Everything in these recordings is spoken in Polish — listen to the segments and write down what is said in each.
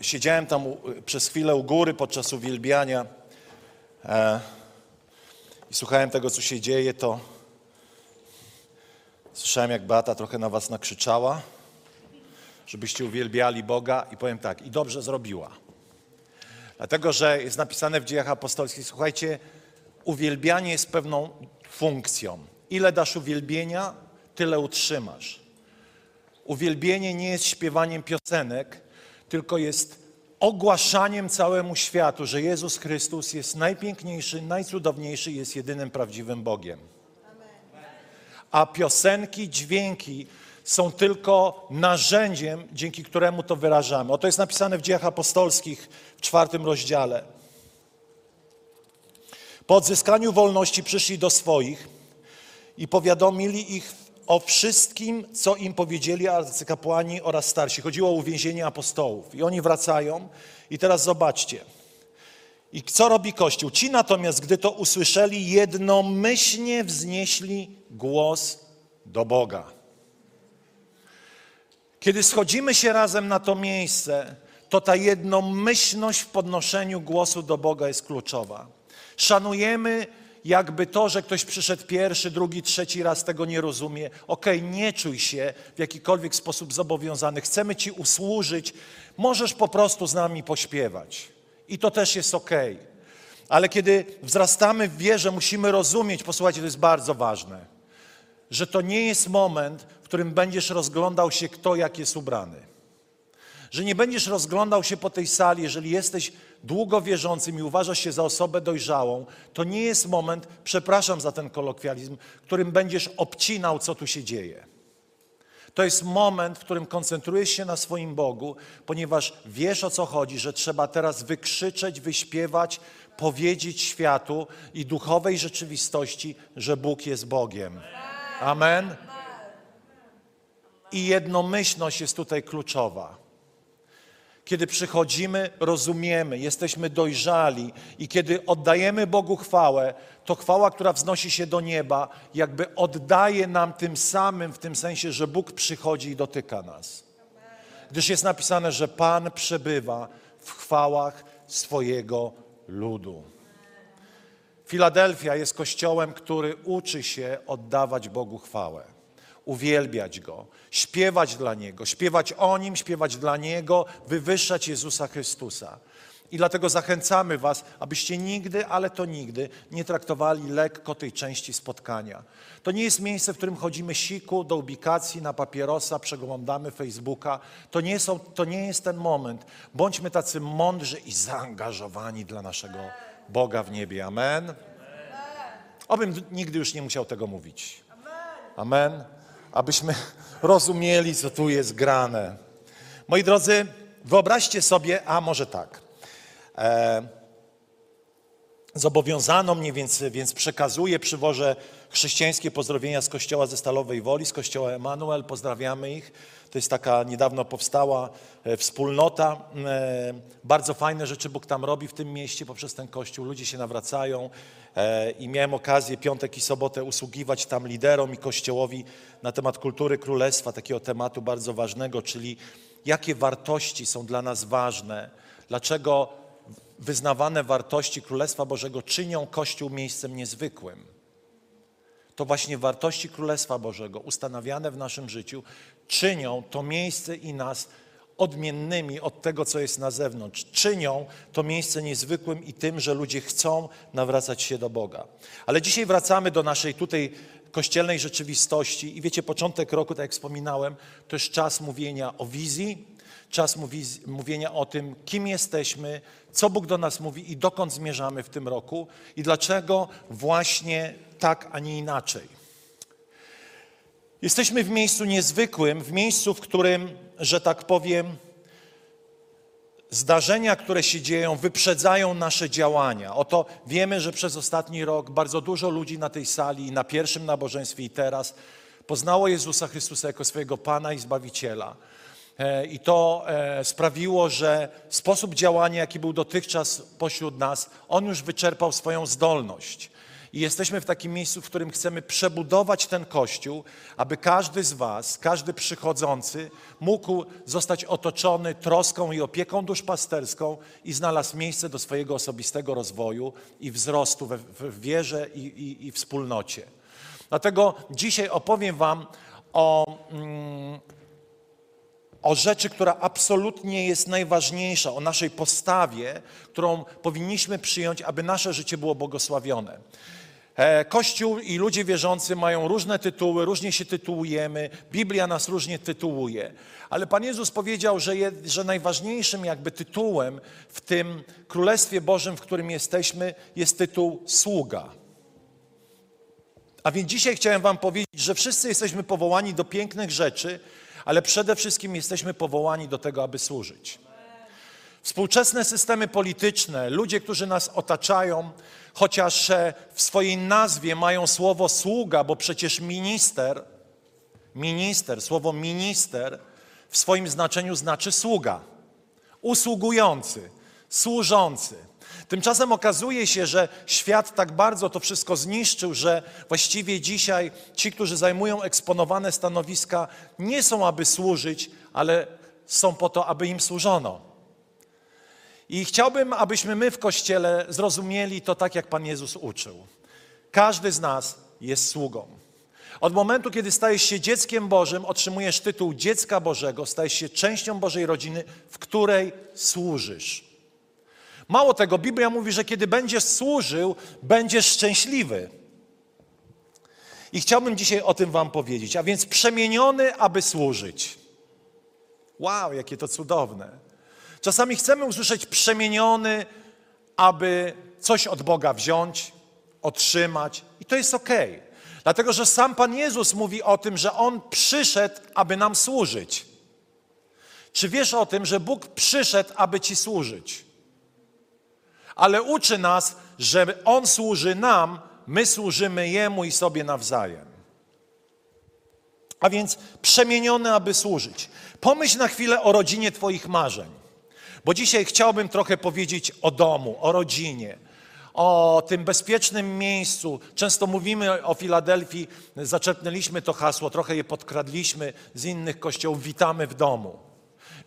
siedziałem tam przez chwilę u góry podczas uwielbiania e, i słuchałem tego, co się dzieje, to słyszałem, jak Beata trochę na was nakrzyczała, żebyście uwielbiali Boga i powiem tak, i dobrze zrobiła. Dlatego, że jest napisane w dziejach apostolskich, słuchajcie, uwielbianie jest pewną funkcją. Ile dasz uwielbienia, tyle utrzymasz. Uwielbienie nie jest śpiewaniem piosenek, tylko jest ogłaszaniem całemu światu, że Jezus Chrystus jest najpiękniejszy, najcudowniejszy jest jedynym prawdziwym Bogiem. A piosenki, dźwięki są tylko narzędziem, dzięki któremu to wyrażamy. Oto jest napisane w Dziejach Apostolskich w czwartym rozdziale. Po odzyskaniu wolności przyszli do swoich i powiadomili ich o wszystkim, co im powiedzieli arcykapłani oraz starsi. Chodziło o uwięzienie apostołów. I oni wracają. I teraz zobaczcie. I co robi Kościół? Ci natomiast, gdy to usłyszeli, jednomyślnie wznieśli głos do Boga. Kiedy schodzimy się razem na to miejsce, to ta jednomyślność w podnoszeniu głosu do Boga jest kluczowa. Szanujemy jakby to, że ktoś przyszedł pierwszy, drugi, trzeci raz tego nie rozumie. Okej, okay, nie czuj się w jakikolwiek sposób zobowiązany. Chcemy Ci usłużyć. Możesz po prostu z nami pośpiewać. I to też jest okej. Okay. Ale kiedy wzrastamy w wierze, musimy rozumieć, posłuchajcie, to jest bardzo ważne, że to nie jest moment, w którym będziesz rozglądał się, kto jak jest ubrany. Że nie będziesz rozglądał się po tej sali, jeżeli jesteś długo wierzącym i uważasz się za osobę dojrzałą, to nie jest moment, przepraszam za ten kolokwializm, którym będziesz obcinał, co tu się dzieje. To jest moment, w którym koncentrujesz się na swoim Bogu, ponieważ wiesz o co chodzi, że trzeba teraz wykrzyczeć, wyśpiewać, powiedzieć światu i duchowej rzeczywistości, że Bóg jest Bogiem. Amen. I jednomyślność jest tutaj kluczowa. Kiedy przychodzimy, rozumiemy, jesteśmy dojrzali i kiedy oddajemy Bogu chwałę, to chwała, która wznosi się do nieba, jakby oddaje nam tym samym, w tym sensie, że Bóg przychodzi i dotyka nas. Gdyż jest napisane, że Pan przebywa w chwałach swojego ludu. Filadelfia jest kościołem, który uczy się oddawać Bogu chwałę uwielbiać Go, śpiewać dla Niego, śpiewać o Nim, śpiewać dla Niego, wywyższać Jezusa Chrystusa. I dlatego zachęcamy Was, abyście nigdy, ale to nigdy nie traktowali lekko tej części spotkania. To nie jest miejsce, w którym chodzimy siku do ubikacji, na papierosa, przeglądamy Facebooka. To nie, są, to nie jest ten moment. Bądźmy tacy mądrzy i zaangażowani dla naszego Boga w niebie. Amen. Obym nigdy już nie musiał tego mówić. Amen abyśmy rozumieli, co tu jest grane. Moi drodzy, wyobraźcie sobie, a może tak. E, zobowiązano mnie, więc, więc przekazuję, przywożę chrześcijańskie pozdrowienia z kościoła ze Stalowej Woli, z kościoła Emanuel, pozdrawiamy ich. To jest taka niedawno powstała e, wspólnota. E, bardzo fajne rzeczy Bóg tam robi w tym mieście poprzez ten kościół. Ludzie się nawracają e, i miałem okazję piątek i sobotę usługiwać tam liderom i kościołowi na temat kultury królestwa, takiego tematu bardzo ważnego, czyli jakie wartości są dla nas ważne, dlaczego wyznawane wartości Królestwa Bożego czynią Kościół miejscem niezwykłym. To właśnie wartości Królestwa Bożego ustanawiane w naszym życiu czynią to miejsce i nas odmiennymi od tego, co jest na zewnątrz. Czynią to miejsce niezwykłym i tym, że ludzie chcą nawracać się do Boga. Ale dzisiaj wracamy do naszej tutaj kościelnej rzeczywistości i wiecie, początek roku, tak jak wspominałem, to jest czas mówienia o wizji, czas mówi, mówienia o tym, kim jesteśmy, co Bóg do nas mówi i dokąd zmierzamy w tym roku i dlaczego właśnie tak, a nie inaczej. Jesteśmy w miejscu niezwykłym, w miejscu, w którym, że tak powiem, zdarzenia, które się dzieją, wyprzedzają nasze działania. Oto wiemy, że przez ostatni rok bardzo dużo ludzi na tej sali na pierwszym nabożeństwie i teraz poznało Jezusa Chrystusa jako swojego Pana i Zbawiciela. E, I to e, sprawiło, że sposób działania, jaki był dotychczas pośród nas, on już wyczerpał swoją zdolność. I jesteśmy w takim miejscu, w którym chcemy przebudować ten kościół, aby każdy z Was, każdy przychodzący mógł zostać otoczony troską i opieką duszpasterską i znalazł miejsce do swojego osobistego rozwoju i wzrostu w, w wierze i, i, i wspólnocie. Dlatego dzisiaj opowiem Wam o. Mm, o rzeczy, która absolutnie jest najważniejsza, o naszej postawie, którą powinniśmy przyjąć, aby nasze życie było błogosławione. E, Kościół i ludzie wierzący mają różne tytuły, różnie się tytułujemy, Biblia nas różnie tytułuje, ale Pan Jezus powiedział, że, je, że najważniejszym jakby tytułem w tym Królestwie Bożym, w którym jesteśmy, jest tytuł sługa. A więc dzisiaj chciałem Wam powiedzieć, że wszyscy jesteśmy powołani do pięknych rzeczy, ale przede wszystkim jesteśmy powołani do tego, aby służyć. Współczesne systemy polityczne, ludzie, którzy nas otaczają, chociaż e, w swojej nazwie mają słowo sługa, bo przecież minister, minister, słowo minister w swoim znaczeniu znaczy sługa, usługujący, służący. Tymczasem okazuje się, że świat tak bardzo to wszystko zniszczył, że właściwie dzisiaj ci, którzy zajmują eksponowane stanowiska, nie są, aby służyć, ale są po to, aby im służono. I chciałbym, abyśmy my w Kościele zrozumieli to tak, jak Pan Jezus uczył. Każdy z nas jest sługą. Od momentu, kiedy stajesz się dzieckiem Bożym, otrzymujesz tytuł dziecka Bożego, stajesz się częścią Bożej rodziny, w której służysz. Mało tego, Biblia mówi, że kiedy będziesz służył, będziesz szczęśliwy. I chciałbym dzisiaj o tym Wam powiedzieć. A więc przemieniony, aby służyć. Wow, jakie to cudowne. Czasami chcemy usłyszeć przemieniony, aby coś od Boga wziąć, otrzymać, i to jest ok. Dlatego, że sam Pan Jezus mówi o tym, że On przyszedł, aby nam służyć. Czy wiesz o tym, że Bóg przyszedł, aby Ci służyć? Ale uczy nas, że On służy nam, my służymy Jemu i sobie nawzajem. A więc przemieniony, aby służyć. Pomyśl na chwilę o rodzinie Twoich marzeń. Bo dzisiaj chciałbym trochę powiedzieć o domu, o rodzinie, o tym bezpiecznym miejscu. Często mówimy o Filadelfii, zaczerpnęliśmy to hasło, trochę je podkradliśmy z innych kościołów. Witamy w domu.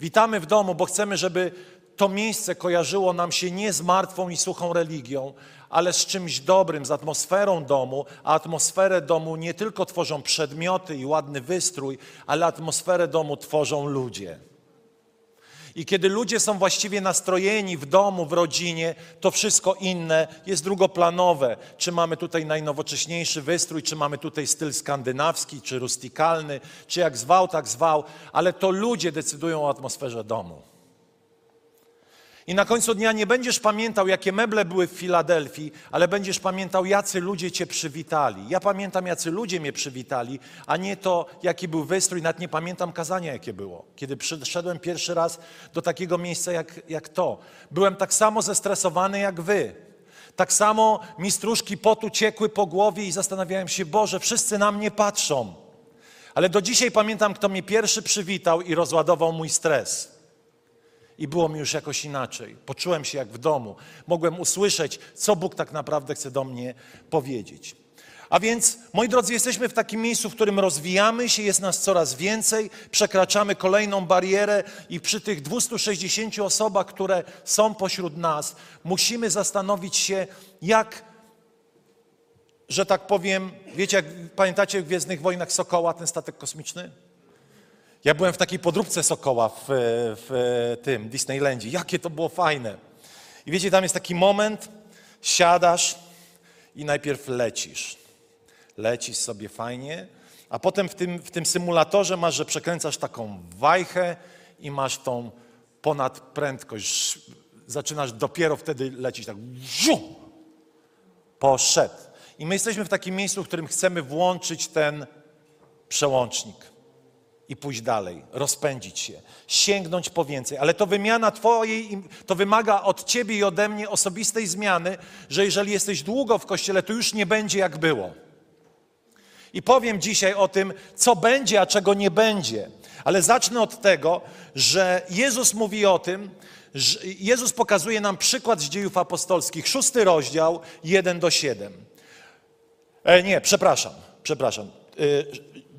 Witamy w domu, bo chcemy, żeby to miejsce kojarzyło nam się nie z martwą i suchą religią, ale z czymś dobrym, z atmosferą domu, a atmosferę domu nie tylko tworzą przedmioty i ładny wystrój, ale atmosferę domu tworzą ludzie. I kiedy ludzie są właściwie nastrojeni w domu, w rodzinie, to wszystko inne jest drugoplanowe. Czy mamy tutaj najnowocześniejszy wystrój, czy mamy tutaj styl skandynawski, czy rustikalny, czy jak zwał, tak zwał, ale to ludzie decydują o atmosferze domu. I na końcu dnia nie będziesz pamiętał, jakie meble były w Filadelfii, ale będziesz pamiętał, jacy ludzie cię przywitali. Ja pamiętam, jacy ludzie mnie przywitali, a nie to, jaki był wystrój. Nawet nie pamiętam kazania, jakie było. Kiedy przyszedłem pierwszy raz do takiego miejsca jak, jak to, byłem tak samo zestresowany jak wy. Tak samo mi stróżki potu ciekły po głowie i zastanawiałem się, Boże, wszyscy na mnie patrzą. Ale do dzisiaj pamiętam, kto mnie pierwszy przywitał i rozładował mój stres. I było mi już jakoś inaczej. Poczułem się jak w domu. Mogłem usłyszeć, co Bóg tak naprawdę chce do mnie powiedzieć. A więc, moi drodzy, jesteśmy w takim miejscu, w którym rozwijamy się, jest nas coraz więcej, przekraczamy kolejną barierę i przy tych 260 osobach, które są pośród nas, musimy zastanowić się, jak, że tak powiem, wiecie, jak pamiętacie w Gwiezdnych Wojnach Sokoła, ten statek kosmiczny? Ja byłem w takiej podróbce Sokoła w, w tym Disneylandzie. Jakie to było fajne. I wiecie, tam jest taki moment, siadasz i najpierw lecisz. Lecisz sobie fajnie, a potem w tym, w tym symulatorze masz, że przekręcasz taką wajchę i masz tą ponadprędkość. Zaczynasz dopiero wtedy lecieć tak. Poszedł. I my jesteśmy w takim miejscu, w którym chcemy włączyć ten przełącznik i pójść dalej, rozpędzić się, sięgnąć po więcej. Ale to wymiana Twojej, to wymaga od Ciebie i ode mnie osobistej zmiany, że jeżeli jesteś długo w kościele, to już nie będzie jak było. I powiem dzisiaj o tym, co będzie, a czego nie będzie. Ale zacznę od tego, że Jezus mówi o tym, że Jezus pokazuje nam przykład z dziejów apostolskich, szósty rozdział, 1 do 7. E, nie, przepraszam, przepraszam.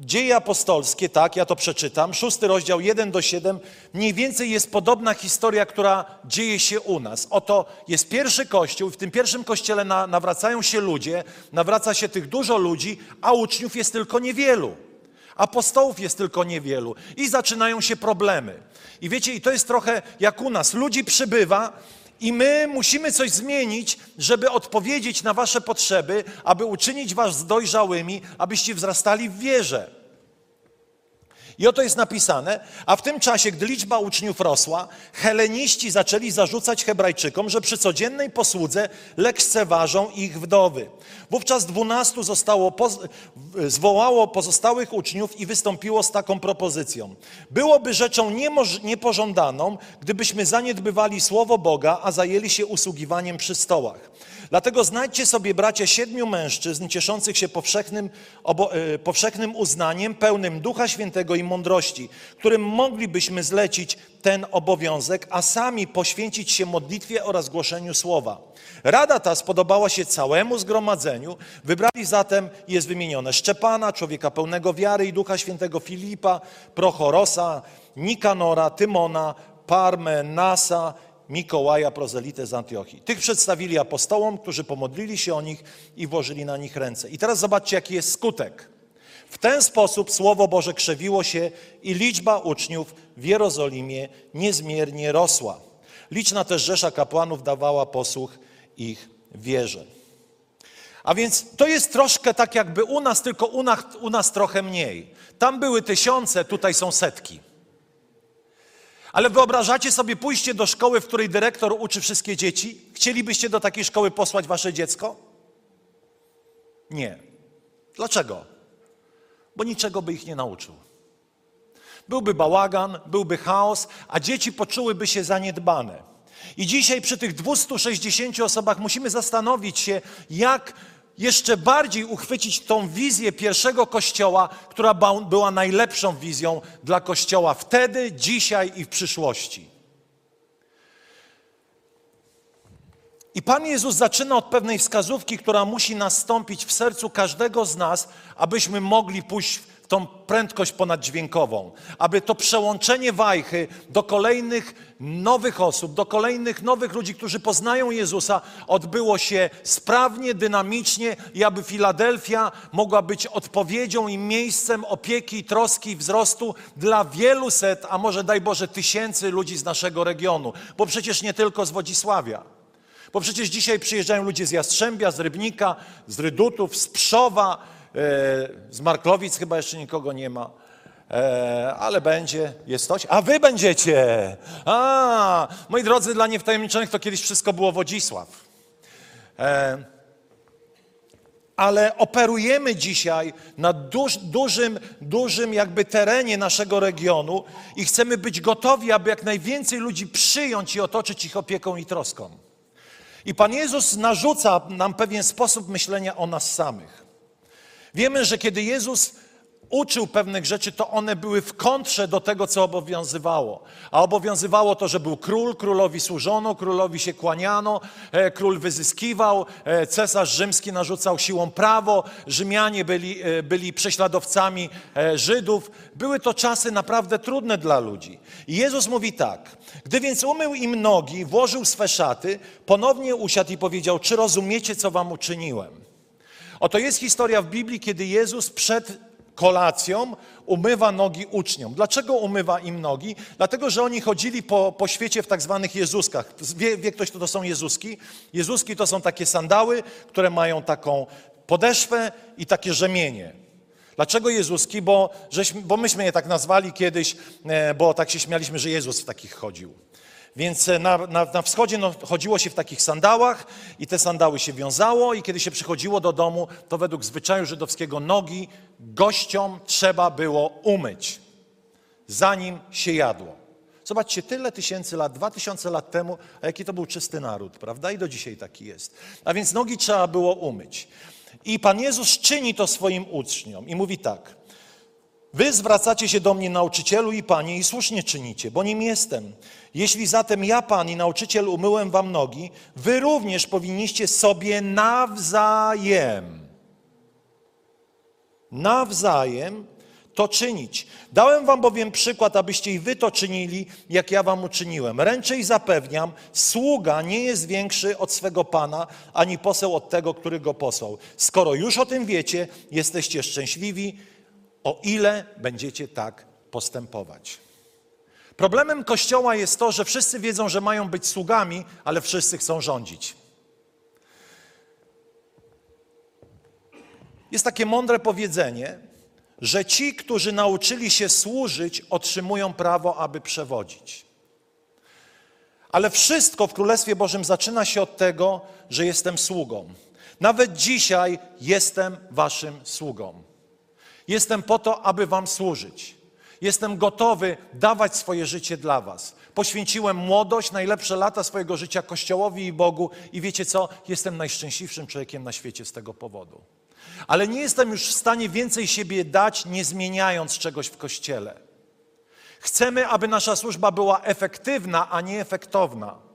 Dzieje apostolskie, tak, ja to przeczytam, szósty rozdział 1 do 7, mniej więcej jest podobna historia, która dzieje się u nas. Oto jest pierwszy kościół, w tym pierwszym kościele na, nawracają się ludzie, nawraca się tych dużo ludzi, a uczniów jest tylko niewielu. Apostołów jest tylko niewielu i zaczynają się problemy. I wiecie, i to jest trochę jak u nas. Ludzi przybywa, i my musimy coś zmienić, żeby odpowiedzieć na Wasze potrzeby, aby uczynić Was dojrzałymi, abyście wzrastali w wierze. I oto jest napisane, a w tym czasie, gdy liczba uczniów rosła, heleniści zaczęli zarzucać Hebrajczykom, że przy codziennej posłudze lekceważą ich wdowy. Wówczas dwunastu zostało, zwołało pozostałych uczniów i wystąpiło z taką propozycją. Byłoby rzeczą niepożądaną, gdybyśmy zaniedbywali słowo Boga, a zajęli się usługiwaniem przy stołach. Dlatego znajdźcie sobie, bracia, siedmiu mężczyzn cieszących się powszechnym, obo, e, powszechnym uznaniem, pełnym Ducha Świętego i mądrości, którym moglibyśmy zlecić ten obowiązek, a sami poświęcić się modlitwie oraz głoszeniu słowa. Rada ta spodobała się całemu zgromadzeniu. Wybrali zatem, jest wymienione, Szczepana, człowieka pełnego wiary i Ducha Świętego Filipa, Prochorosa, Nikanora, Tymona, Parmę, Nasa Mikołaja, prozelitę z Antiochii. Tych przedstawili apostołom, którzy pomodlili się o nich i włożyli na nich ręce. I teraz zobaczcie, jaki jest skutek. W ten sposób Słowo Boże krzewiło się i liczba uczniów w Jerozolimie niezmiernie rosła. Liczna też rzesza kapłanów dawała posłuch ich wierze. A więc to jest troszkę tak jakby u nas, tylko u nas, u nas trochę mniej. Tam były tysiące, tutaj są setki. Ale wyobrażacie sobie pójście do szkoły, w której dyrektor uczy wszystkie dzieci? Chcielibyście do takiej szkoły posłać wasze dziecko? Nie. Dlaczego? Bo niczego by ich nie nauczył. Byłby bałagan, byłby chaos, a dzieci poczułyby się zaniedbane. I dzisiaj przy tych 260 osobach musimy zastanowić się, jak jeszcze bardziej uchwycić tą wizję pierwszego kościoła, która była najlepszą wizją dla kościoła wtedy, dzisiaj i w przyszłości. I Pan Jezus zaczyna od pewnej wskazówki, która musi nastąpić w sercu każdego z nas, abyśmy mogli pójść tą prędkość ponaddźwiękową, aby to przełączenie wajchy do kolejnych nowych osób, do kolejnych nowych ludzi, którzy poznają Jezusa, odbyło się sprawnie, dynamicznie i aby Filadelfia mogła być odpowiedzią i miejscem opieki, troski i wzrostu dla wielu set, a może daj Boże tysięcy ludzi z naszego regionu, bo przecież nie tylko z Wodzisławia. Bo przecież dzisiaj przyjeżdżają ludzie z Jastrzębia, z Rybnika, z Rydutów, z Pszowa, E, z Marklowic chyba jeszcze nikogo nie ma. E, ale będzie, jest coś. A wy będziecie! A, moi drodzy, dla niewtajemniczonych to kiedyś wszystko było Wodzisław. E, ale operujemy dzisiaj na duż, dużym, dużym jakby terenie naszego regionu i chcemy być gotowi, aby jak najwięcej ludzi przyjąć i otoczyć ich opieką i troską. I Pan Jezus narzuca nam pewien sposób myślenia o nas samych. Wiemy, że kiedy Jezus uczył pewnych rzeczy, to one były w kontrze do tego, co obowiązywało. A obowiązywało to, że był król, królowi służono, królowi się kłaniano, e, król wyzyskiwał, e, cesarz rzymski narzucał siłą prawo, Rzymianie byli, e, byli prześladowcami Żydów. Były to czasy naprawdę trudne dla ludzi. I Jezus mówi tak, gdy więc umył im nogi, włożył swe szaty, ponownie usiadł i powiedział, czy rozumiecie, co wam uczyniłem? Oto jest historia w Biblii, kiedy Jezus przed kolacją umywa nogi uczniom. Dlaczego umywa im nogi? Dlatego, że oni chodzili po, po świecie w tak zwanych Jezuskach. Wie, wie ktoś, co to są Jezuski? Jezuski to są takie sandały, które mają taką podeszwę i takie rzemienie. Dlaczego Jezuski? Bo, żeśmy, bo myśmy je tak nazwali kiedyś, e, bo tak się śmialiśmy, że Jezus w takich chodził. Więc e, na, na, na wschodzie no, chodziło się w takich sandałach i te sandały się wiązało i kiedy się przychodziło do domu, to według zwyczaju żydowskiego nogi gościom trzeba było umyć. zanim się jadło. Zobaczcie, tyle tysięcy lat, dwa tysiące lat temu, a jaki to był czysty naród, prawda? I do dzisiaj taki jest. A więc nogi trzeba było umyć. I Pan Jezus czyni to swoim uczniom i mówi tak. Wy zwracacie się do mnie, nauczycielu i panie, i słusznie czynicie, bo nim jestem. Jeśli zatem ja, pan i nauczyciel, umyłem wam nogi, wy również powinniście sobie nawzajem, nawzajem to czynić. Dałem wam bowiem przykład, abyście i wy to czynili, jak ja wam uczyniłem. Ręczę i zapewniam, sługa nie jest większy od swego pana, ani poseł od tego, który go posłał. Skoro już o tym wiecie, jesteście szczęśliwi, o ile będziecie tak postępować. Problemem Kościoła jest to, że wszyscy wiedzą, że mają być sługami, ale wszyscy chcą rządzić. Jest takie mądre powiedzenie, że ci, którzy nauczyli się służyć, otrzymują prawo, aby przewodzić. Ale wszystko w Królestwie Bożym zaczyna się od tego, że jestem sługą. Nawet dzisiaj jestem waszym sługą. Jestem po to, aby Wam służyć. Jestem gotowy dawać swoje życie dla Was. Poświęciłem młodość, najlepsze lata swojego życia Kościołowi i Bogu, i wiecie co? Jestem najszczęśliwszym człowiekiem na świecie z tego powodu. Ale nie jestem już w stanie więcej siebie dać, nie zmieniając czegoś w Kościele. Chcemy, aby nasza służba była efektywna, a nie efektowna.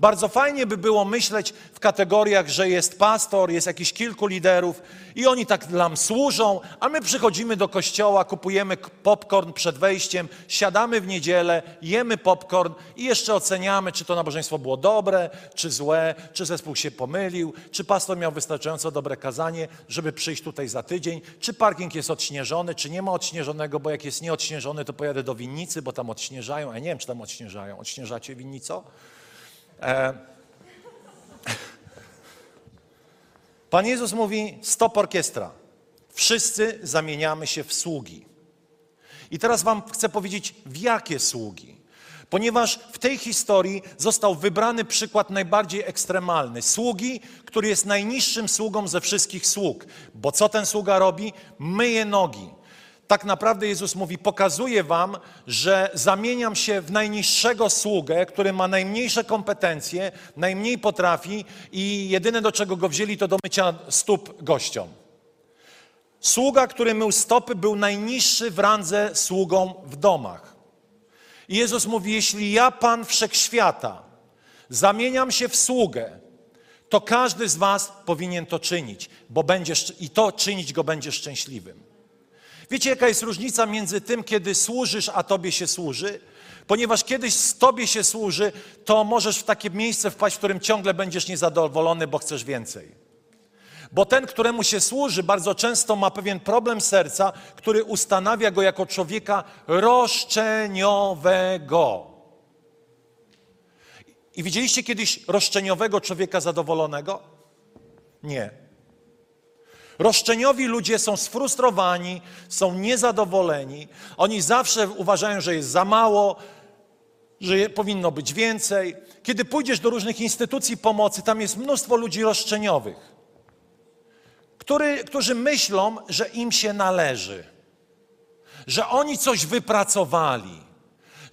Bardzo fajnie by było myśleć w kategoriach, że jest pastor, jest jakiś kilku liderów i oni tak nam służą, a my przychodzimy do kościoła, kupujemy popcorn przed wejściem, siadamy w niedzielę, jemy popcorn i jeszcze oceniamy, czy to nabożeństwo było dobre, czy złe, czy zespół się pomylił, czy pastor miał wystarczająco dobre kazanie, żeby przyjść tutaj za tydzień, czy parking jest odśnieżony, czy nie ma odśnieżonego, bo jak jest nieodśnieżony, to pojadę do winnicy, bo tam odśnieżają. Ja nie wiem, czy tam odśnieżają. Odśnieżacie winnico? E, Pan Jezus mówi: stop orkiestra. Wszyscy zamieniamy się w sługi. I teraz Wam chcę powiedzieć, w jakie sługi. Ponieważ w tej historii został wybrany przykład najbardziej ekstremalny. Sługi, który jest najniższym sługą ze wszystkich sług. Bo co ten sługa robi? Myje nogi tak naprawdę Jezus mówi: Pokazuję wam, że zamieniam się w najniższego sługę, który ma najmniejsze kompetencje, najmniej potrafi i jedyne do czego go wzięli to do mycia stóp gościom. Sługa, który mył stopy, był najniższy w randze sługą w domach. I Jezus mówi: Jeśli ja, Pan Wszechświata, zamieniam się w sługę, to każdy z Was powinien to czynić, bo będzie, i to czynić go będzie szczęśliwym. Wiecie, jaka jest różnica między tym, kiedy służysz, a tobie się służy? Ponieważ kiedyś z tobie się służy, to możesz w takie miejsce wpaść, w którym ciągle będziesz niezadowolony, bo chcesz więcej. Bo ten, któremu się służy, bardzo często ma pewien problem serca, który ustanawia go jako człowieka roszczeniowego. I widzieliście kiedyś roszczeniowego człowieka zadowolonego? Nie. Roszczeniowi ludzie są sfrustrowani, są niezadowoleni. Oni zawsze uważają, że jest za mało, że powinno być więcej. Kiedy pójdziesz do różnych instytucji pomocy, tam jest mnóstwo ludzi roszczeniowych, który, którzy myślą, że im się należy, że oni coś wypracowali,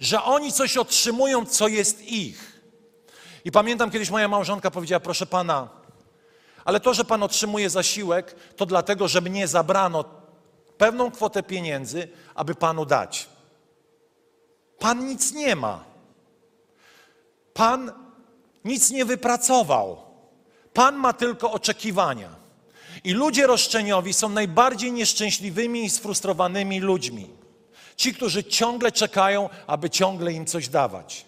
że oni coś otrzymują, co jest ich. I pamiętam kiedyś moja małżonka powiedziała: Proszę pana, ale to, że Pan otrzymuje zasiłek, to dlatego, że mnie zabrano pewną kwotę pieniędzy, aby Panu dać. Pan nic nie ma. Pan nic nie wypracował. Pan ma tylko oczekiwania. I ludzie roszczeniowi są najbardziej nieszczęśliwymi i sfrustrowanymi ludźmi. Ci, którzy ciągle czekają, aby ciągle im coś dawać.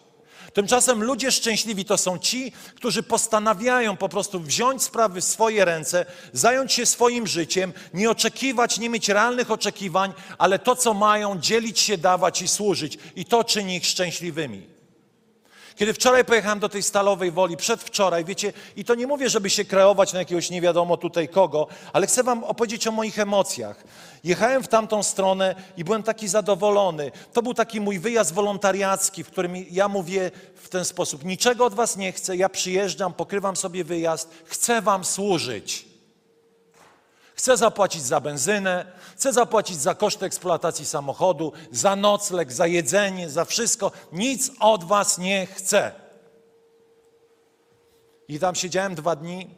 Tymczasem ludzie szczęśliwi to są ci, którzy postanawiają po prostu wziąć sprawy w swoje ręce, zająć się swoim życiem, nie oczekiwać, nie mieć realnych oczekiwań, ale to, co mają, dzielić się, dawać i służyć. I to czyni ich szczęśliwymi. Kiedy wczoraj pojechałem do tej stalowej woli, przedwczoraj, wiecie, i to nie mówię, żeby się kreować na jakiegoś nie wiadomo tutaj kogo, ale chcę Wam opowiedzieć o moich emocjach. Jechałem w tamtą stronę i byłem taki zadowolony. To był taki mój wyjazd wolontariacki, w którym ja mówię w ten sposób: niczego od Was nie chcę, ja przyjeżdżam, pokrywam sobie wyjazd, chcę Wam służyć. Chcę zapłacić za benzynę, chcę zapłacić za koszty eksploatacji samochodu, za nocleg, za jedzenie, za wszystko. Nic od was nie chcę. I tam siedziałem dwa dni.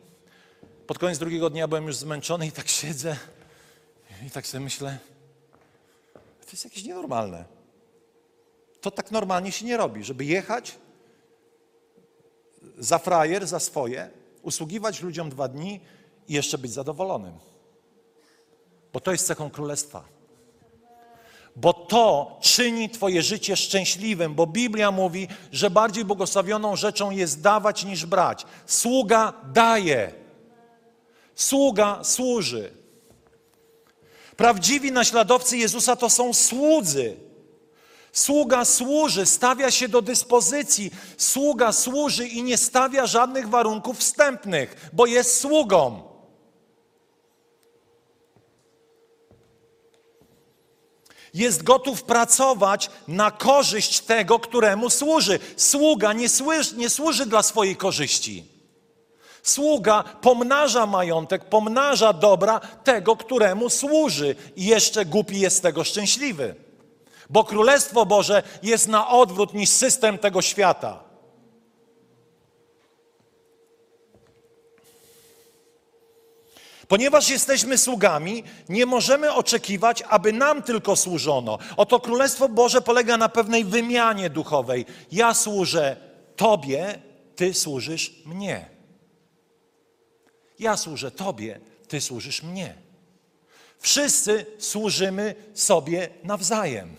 Pod koniec drugiego dnia byłem już zmęczony i tak siedzę i tak sobie myślę, to jest jakieś nienormalne. To tak normalnie się nie robi, żeby jechać za frajer, za swoje, usługiwać ludziom dwa dni i jeszcze być zadowolonym. Bo to jest cechą królestwa. Bo to czyni Twoje życie szczęśliwym, bo Biblia mówi, że bardziej błogosławioną rzeczą jest dawać niż brać. Sługa daje, sługa służy. Prawdziwi naśladowcy Jezusa to są słudzy. Sługa służy, stawia się do dyspozycji. Sługa służy i nie stawia żadnych warunków wstępnych, bo jest sługą. Jest gotów pracować na korzyść tego, któremu służy. Sługa nie, służy, nie służy dla swojej korzyści. Sługa pomnaża majątek, pomnaża dobra tego, któremu służy. I jeszcze głupi jest z tego szczęśliwy. Bo Królestwo Boże jest na odwrót niż system tego świata. Ponieważ jesteśmy sługami, nie możemy oczekiwać, aby nam tylko służono. Oto Królestwo Boże polega na pewnej wymianie duchowej. Ja służę Tobie, Ty służysz mnie. Ja służę Tobie, Ty służysz mnie. Wszyscy służymy sobie nawzajem.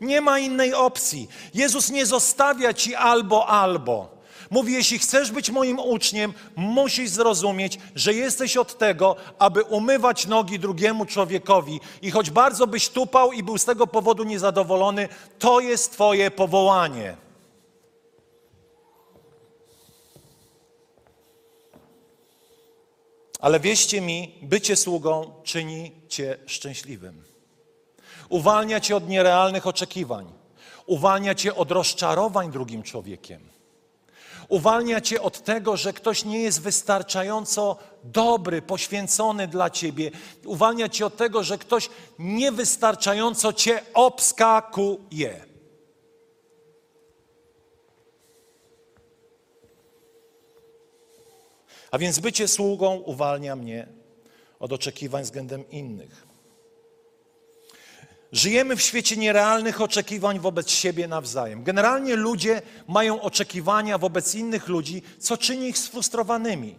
Nie ma innej opcji. Jezus nie zostawia ci albo, albo. Mówi, jeśli chcesz być moim uczniem, musisz zrozumieć, że jesteś od tego, aby umywać nogi drugiemu człowiekowi. I choć bardzo byś tupał i był z tego powodu niezadowolony, to jest Twoje powołanie. Ale wierzcie mi, bycie sługą czyni Cię szczęśliwym. Uwalnia Cię od nierealnych oczekiwań. Uwalnia Cię od rozczarowań drugim człowiekiem. Uwalnia Cię od tego, że ktoś nie jest wystarczająco dobry, poświęcony dla Ciebie. Uwalnia Cię od tego, że ktoś niewystarczająco Cię obskakuje. A więc bycie sługą uwalnia mnie od oczekiwań względem innych. Żyjemy w świecie nierealnych oczekiwań wobec siebie nawzajem. Generalnie ludzie mają oczekiwania wobec innych ludzi, co czyni ich sfrustrowanymi.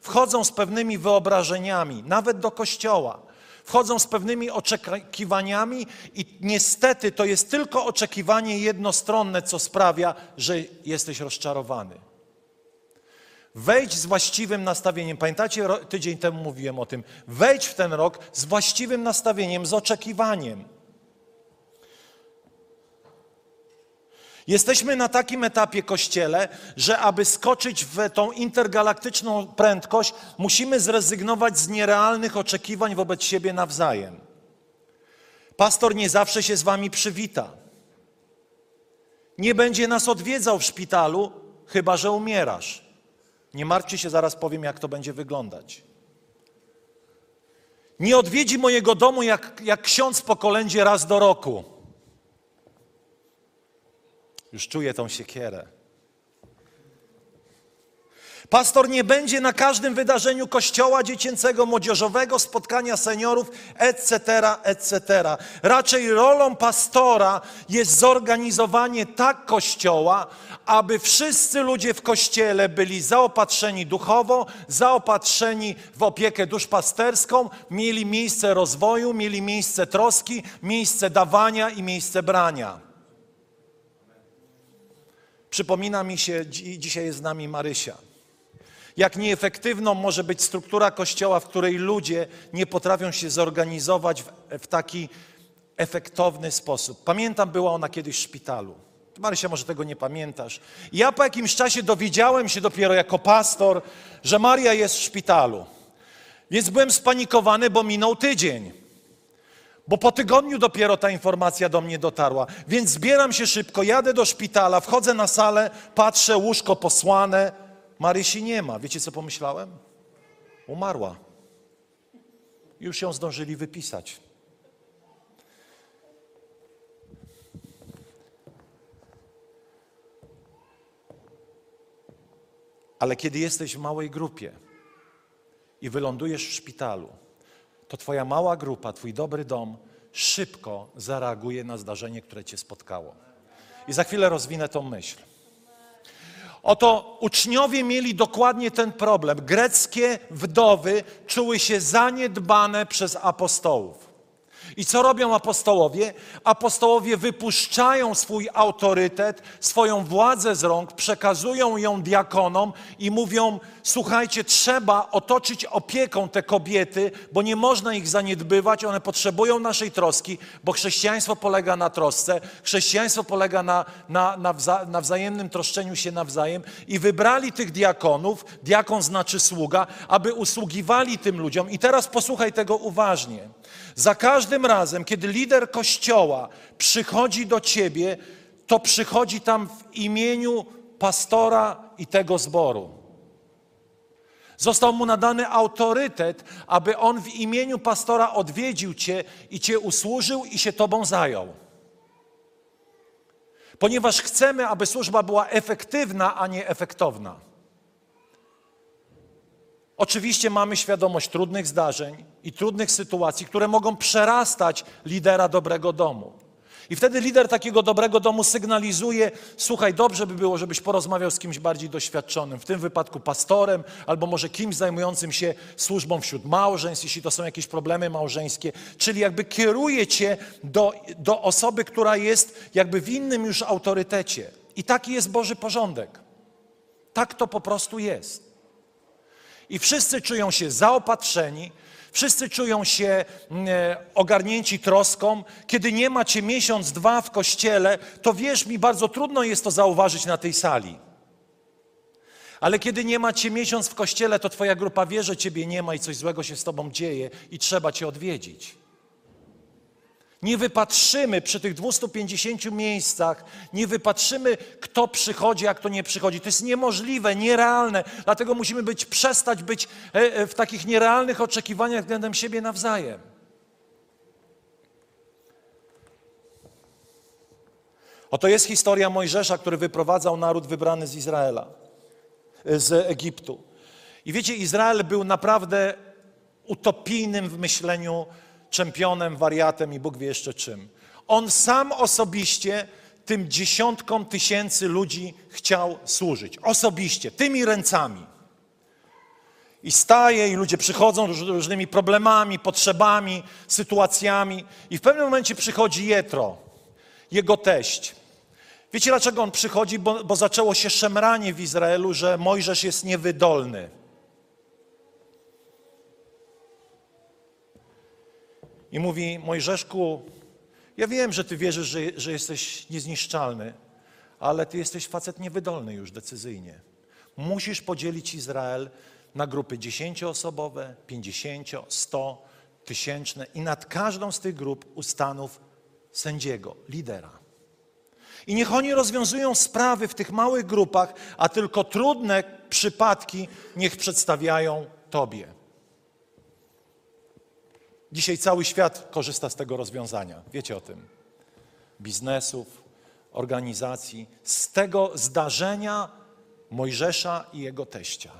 Wchodzą z pewnymi wyobrażeniami, nawet do kościoła. Wchodzą z pewnymi oczekiwaniami i niestety to jest tylko oczekiwanie jednostronne, co sprawia, że jesteś rozczarowany. Wejdź z właściwym nastawieniem. Pamiętacie, tydzień temu mówiłem o tym. Wejdź w ten rok z właściwym nastawieniem, z oczekiwaniem. Jesteśmy na takim etapie kościele, że aby skoczyć w tą intergalaktyczną prędkość, musimy zrezygnować z nierealnych oczekiwań wobec siebie nawzajem. Pastor nie zawsze się z wami przywita. Nie będzie nas odwiedzał w szpitalu, chyba że umierasz. Nie martwcie się, zaraz powiem, jak to będzie wyglądać. Nie odwiedzi mojego domu jak, jak ksiądz po kolędzie raz do roku. Już czuję tą siekierę. Pastor nie będzie na każdym wydarzeniu kościoła dziecięcego, młodzieżowego, spotkania seniorów, etc., etc. Raczej rolą pastora jest zorganizowanie tak kościoła, aby wszyscy ludzie w kościele byli zaopatrzeni duchowo, zaopatrzeni w opiekę duszpasterską, mieli miejsce rozwoju, mieli miejsce troski, miejsce dawania i miejsce brania. Przypomina mi się, dzisiaj jest z nami Marysia. Jak nieefektywną może być struktura kościoła, w której ludzie nie potrafią się zorganizować w, w taki efektowny sposób. Pamiętam, była ona kiedyś w szpitalu. Marysia, może tego nie pamiętasz. Ja po jakimś czasie dowiedziałem się dopiero jako pastor, że Maria jest w szpitalu. Więc byłem spanikowany, bo minął tydzień. Bo po tygodniu dopiero ta informacja do mnie dotarła. Więc zbieram się szybko, jadę do szpitala, wchodzę na salę, patrzę, łóżko posłane. Marysi nie ma. Wiecie, co pomyślałem? Umarła. Już ją zdążyli wypisać. Ale kiedy jesteś w małej grupie i wylądujesz w szpitalu, to Twoja mała grupa, Twój dobry dom szybko zareaguje na zdarzenie, które Cię spotkało. I za chwilę rozwinę tą myśl. Oto uczniowie mieli dokładnie ten problem. Greckie wdowy czuły się zaniedbane przez apostołów. I co robią apostołowie? Apostołowie wypuszczają swój autorytet, swoją władzę z rąk, przekazują ją diakonom i mówią: Słuchajcie, trzeba otoczyć opieką te kobiety, bo nie można ich zaniedbywać, one potrzebują naszej troski, bo chrześcijaństwo polega na trosce, chrześcijaństwo polega na, na, na, wza, na wzajemnym troszczeniu się nawzajem. I wybrali tych diakonów, diakon znaczy sługa, aby usługiwali tym ludziom. I teraz posłuchaj tego uważnie. Za każdym razem, kiedy lider kościoła przychodzi do ciebie, to przychodzi tam w imieniu pastora i tego zboru. Został mu nadany autorytet, aby on w imieniu pastora odwiedził cię i cię usłużył i się tobą zajął. Ponieważ chcemy, aby służba była efektywna, a nie efektowna. Oczywiście mamy świadomość trudnych zdarzeń i trudnych sytuacji, które mogą przerastać lidera dobrego domu. I wtedy lider takiego dobrego domu sygnalizuje: Słuchaj, dobrze by było, żebyś porozmawiał z kimś bardziej doświadczonym, w tym wypadku pastorem, albo może kimś zajmującym się służbą wśród małżeństw, jeśli to są jakieś problemy małżeńskie. Czyli jakby kieruje cię do, do osoby, która jest jakby w innym już autorytecie. I taki jest Boży porządek. Tak to po prostu jest. I wszyscy czują się zaopatrzeni, wszyscy czują się mm, e, ogarnięci troską. Kiedy nie macie miesiąc, dwa w kościele, to wierz mi, bardzo trudno jest to zauważyć na tej sali. Ale kiedy nie macie miesiąc w kościele, to Twoja grupa wie, że Ciebie nie ma i coś złego się z Tobą dzieje i trzeba Cię odwiedzić. Nie wypatrzymy przy tych 250 miejscach, nie wypatrzymy, kto przychodzi, a kto nie przychodzi. To jest niemożliwe, nierealne. Dlatego musimy być, przestać być e, e, w takich nierealnych oczekiwaniach względem siebie nawzajem. Oto jest historia Mojżesza, który wyprowadzał naród wybrany z Izraela, e, z Egiptu. I wiecie, Izrael był naprawdę utopijnym w myśleniu czempionem, wariatem i Bóg wie jeszcze czym. On sam osobiście tym dziesiątkom tysięcy ludzi chciał służyć. Osobiście, tymi ręcami. I staje, i ludzie przychodzą różnymi problemami, potrzebami, sytuacjami. I w pewnym momencie przychodzi Jetro, jego teść. Wiecie dlaczego on przychodzi? Bo, bo zaczęło się szemranie w Izraelu, że Mojżesz jest niewydolny. I mówi: Mojżeszku, ja wiem, że ty wierzysz, że, że jesteś niezniszczalny, ale ty jesteś facet niewydolny już decyzyjnie. Musisz podzielić Izrael na grupy dziesięcioosobowe, pięćdziesięcio, sto, tysięczne i nad każdą z tych grup ustanów sędziego, lidera. I niech oni rozwiązują sprawy w tych małych grupach, a tylko trudne przypadki niech przedstawiają Tobie. Dzisiaj cały świat korzysta z tego rozwiązania. Wiecie o tym. Biznesów, organizacji, z tego zdarzenia Mojżesza i jego teścia.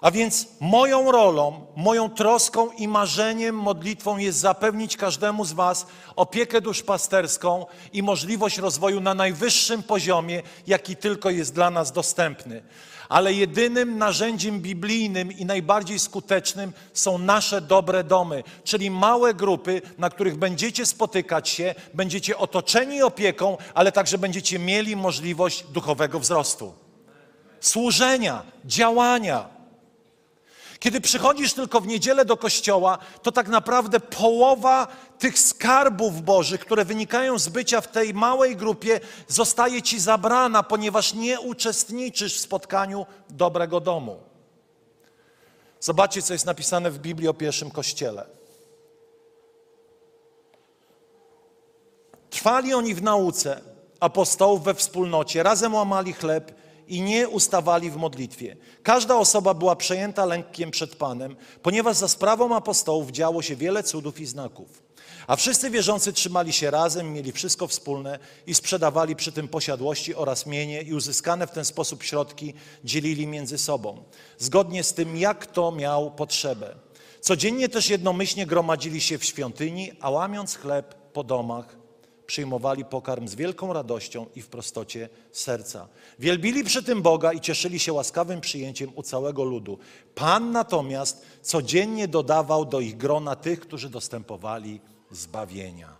A więc moją rolą, moją troską i marzeniem, modlitwą jest zapewnić każdemu z Was opiekę duszpasterską i możliwość rozwoju na najwyższym poziomie, jaki tylko jest dla nas dostępny ale jedynym narzędziem biblijnym i najbardziej skutecznym są nasze dobre domy, czyli małe grupy, na których będziecie spotykać się, będziecie otoczeni opieką, ale także będziecie mieli możliwość duchowego wzrostu, służenia, działania. Kiedy przychodzisz tylko w niedzielę do kościoła, to tak naprawdę połowa tych skarbów Bożych, które wynikają z bycia w tej małej grupie, zostaje ci zabrana, ponieważ nie uczestniczysz w spotkaniu dobrego domu. Zobaczcie, co jest napisane w Biblii o pierwszym kościele. Trwali oni w nauce apostołów we wspólnocie, razem łamali chleb i nie ustawali w modlitwie. Każda osoba była przejęta lękiem przed Panem, ponieważ za sprawą apostołów działo się wiele cudów i znaków. A wszyscy wierzący trzymali się razem, mieli wszystko wspólne i sprzedawali przy tym posiadłości oraz mienie i uzyskane w ten sposób środki dzielili między sobą, zgodnie z tym, jak kto miał potrzebę. Codziennie też jednomyślnie gromadzili się w świątyni, a łamiąc chleb po domach, przyjmowali pokarm z wielką radością i w prostocie serca. Wielbili przy tym Boga i cieszyli się łaskawym przyjęciem u całego ludu. Pan natomiast codziennie dodawał do ich grona tych, którzy dostępowali zbawienia.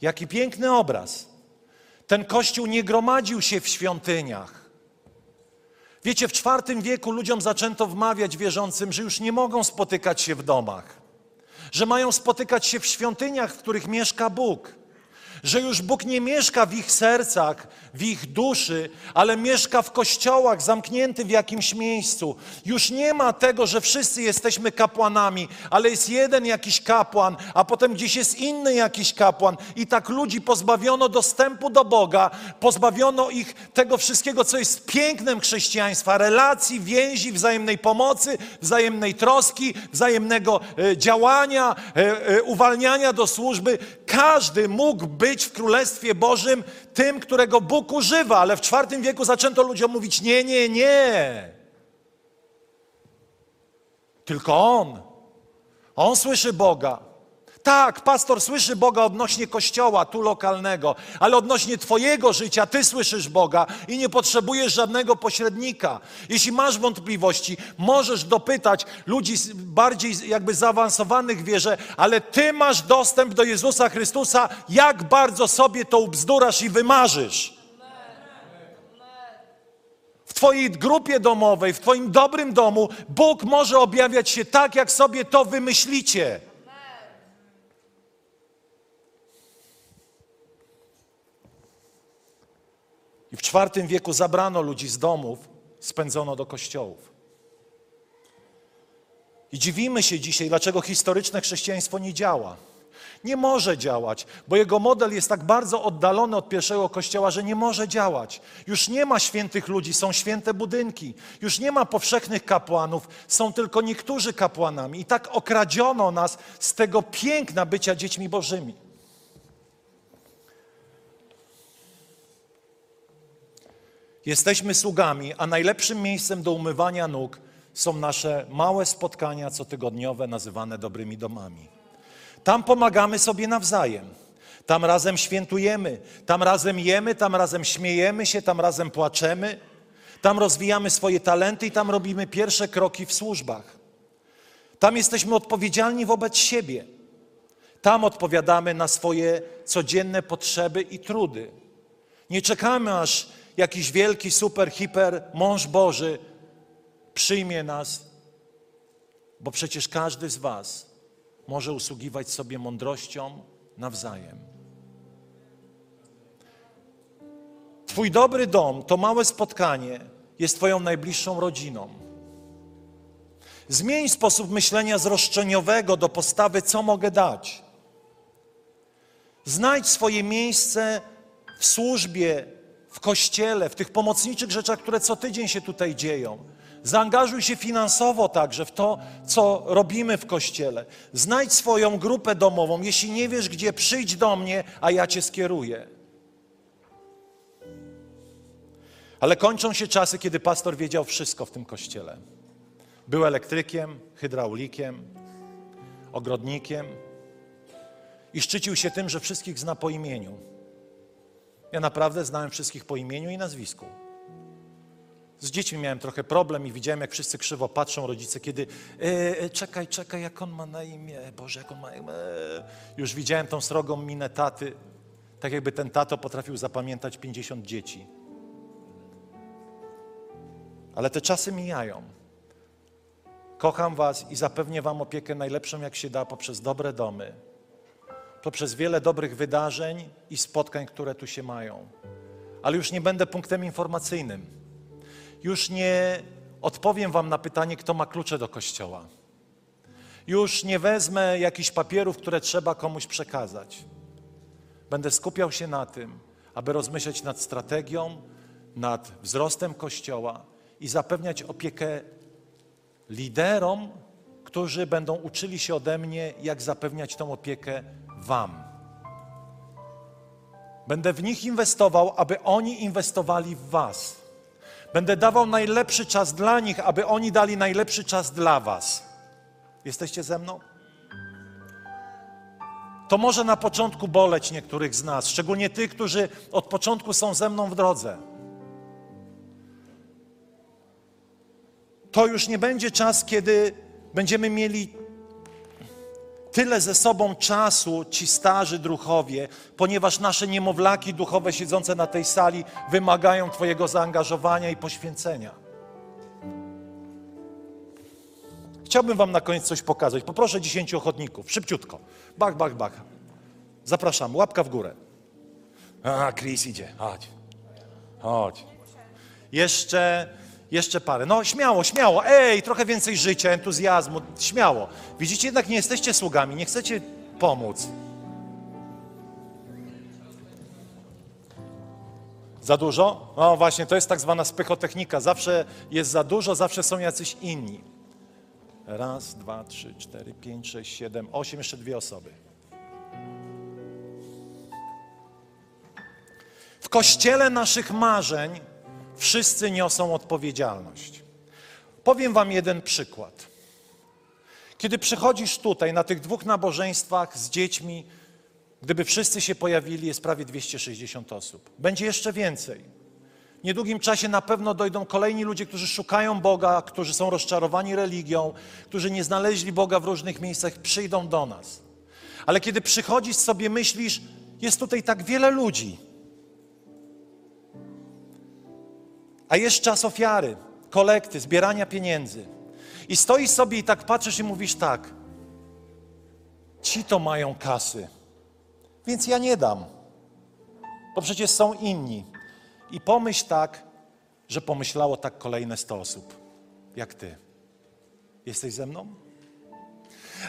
Jaki piękny obraz. Ten kościół nie gromadził się w świątyniach. Wiecie, w IV wieku ludziom zaczęto wmawiać wierzącym, że już nie mogą spotykać się w domach, że mają spotykać się w świątyniach, w których mieszka Bóg że już Bóg nie mieszka w ich sercach, w ich duszy, ale mieszka w kościołach, zamknięty w jakimś miejscu. Już nie ma tego, że wszyscy jesteśmy kapłanami, ale jest jeden jakiś kapłan, a potem gdzieś jest inny jakiś kapłan. I tak ludzi pozbawiono dostępu do Boga, pozbawiono ich tego wszystkiego, co jest pięknem chrześcijaństwa, relacji, więzi, wzajemnej pomocy, wzajemnej troski, wzajemnego e, działania, e, e, uwalniania do służby. Każdy mógł być być w Królestwie Bożym tym, którego Bóg używa, ale w IV wieku zaczęto ludziom mówić: nie, nie, nie. Tylko On. On słyszy Boga. Tak, pastor słyszy Boga odnośnie kościoła, tu lokalnego, ale odnośnie Twojego życia Ty słyszysz Boga i nie potrzebujesz żadnego pośrednika. Jeśli masz wątpliwości, możesz dopytać ludzi bardziej jakby zaawansowanych w wierze, ale Ty masz dostęp do Jezusa Chrystusa, jak bardzo sobie to ubzdurasz i wymarzysz. W Twojej grupie domowej, w Twoim dobrym domu Bóg może objawiać się tak, jak sobie to wymyślicie. I w IV wieku zabrano ludzi z domów, spędzono do kościołów. I dziwimy się dzisiaj, dlaczego historyczne chrześcijaństwo nie działa. Nie może działać, bo jego model jest tak bardzo oddalony od pierwszego kościoła, że nie może działać. Już nie ma świętych ludzi, są święte budynki. Już nie ma powszechnych kapłanów, są tylko niektórzy kapłanami. I tak okradziono nas z tego piękna bycia dziećmi bożymi. Jesteśmy sługami, a najlepszym miejscem do umywania nóg są nasze małe spotkania cotygodniowe, nazywane dobrymi domami. Tam pomagamy sobie nawzajem. Tam razem świętujemy, tam razem jemy, tam razem śmiejemy się, tam razem płaczemy, tam rozwijamy swoje talenty i tam robimy pierwsze kroki w służbach. Tam jesteśmy odpowiedzialni wobec siebie. Tam odpowiadamy na swoje codzienne potrzeby i trudy. Nie czekamy, aż jakiś wielki, super, hiper mąż Boży przyjmie nas, bo przecież każdy z Was może usługiwać sobie mądrością nawzajem. Twój dobry dom, to małe spotkanie jest Twoją najbliższą rodziną. Zmień sposób myślenia z roszczeniowego do postawy, co mogę dać. Znajdź swoje miejsce w służbie w kościele, w tych pomocniczych rzeczach, które co tydzień się tutaj dzieją. Zaangażuj się finansowo także w to, co robimy w kościele. Znajdź swoją grupę domową. Jeśli nie wiesz gdzie, przyjdź do mnie, a ja cię skieruję. Ale kończą się czasy, kiedy pastor wiedział wszystko w tym kościele. Był elektrykiem, hydraulikiem, ogrodnikiem i szczycił się tym, że wszystkich zna po imieniu. Ja naprawdę znałem wszystkich po imieniu i nazwisku. Z dziećmi miałem trochę problem i widziałem, jak wszyscy krzywo patrzą rodzice, kiedy e, e, czekaj, czekaj, jak on ma na imię, Boże, jak on ma imię. Już widziałem tą srogą minę taty, tak jakby ten tato potrafił zapamiętać 50 dzieci. Ale te czasy mijają. Kocham Was i zapewnię Wam opiekę najlepszą, jak się da, poprzez dobre domy, to przez wiele dobrych wydarzeń i spotkań, które tu się mają. Ale już nie będę punktem informacyjnym. Już nie odpowiem Wam na pytanie, kto ma klucze do kościoła. Już nie wezmę jakichś papierów, które trzeba komuś przekazać. Będę skupiał się na tym, aby rozmyśleć nad strategią, nad wzrostem Kościoła i zapewniać opiekę liderom, którzy będą uczyli się ode mnie, jak zapewniać tą opiekę Wam. Będę w nich inwestował, aby oni inwestowali w Was. Będę dawał najlepszy czas dla nich, aby oni dali najlepszy czas dla Was. Jesteście ze mną? To może na początku boleć niektórych z nas, szczególnie tych, którzy od początku są ze mną w drodze. To już nie będzie czas, kiedy będziemy mieli tyle ze sobą czasu, ci starzy druchowie, ponieważ nasze niemowlaki duchowe siedzące na tej sali wymagają Twojego zaangażowania i poświęcenia. Chciałbym Wam na koniec coś pokazać. Poproszę dziesięciu ochotników, szybciutko. Bach, bach, bach. Zapraszam, łapka w górę. A, Chris idzie, chodź. Chodź. Jeszcze, jeszcze parę. No śmiało, śmiało. Ej, trochę więcej życia, entuzjazmu. Śmiało. Widzicie, jednak nie jesteście sługami, nie chcecie pomóc. Za dużo? No właśnie, to jest tak zwana spychotechnika. Zawsze jest za dużo, zawsze są jacyś inni. Raz, dwa, trzy, cztery, pięć, sześć, siedem, osiem, jeszcze dwie osoby. W kościele naszych marzeń wszyscy niosą odpowiedzialność. Powiem Wam jeden przykład. Kiedy przychodzisz tutaj na tych dwóch nabożeństwach z dziećmi, gdyby wszyscy się pojawili, jest prawie 260 osób. Będzie jeszcze więcej. W niedługim czasie na pewno dojdą kolejni ludzie, którzy szukają Boga, którzy są rozczarowani religią, którzy nie znaleźli Boga w różnych miejscach, przyjdą do nas. Ale kiedy przychodzisz sobie, myślisz, jest tutaj tak wiele ludzi, a jest czas ofiary, kolekty, zbierania pieniędzy. I stoisz sobie i tak patrzysz i mówisz tak, ci to mają kasy, więc ja nie dam, bo przecież są inni. I pomyśl tak, że pomyślało tak kolejne 100 osób, jak ty. Jesteś ze mną?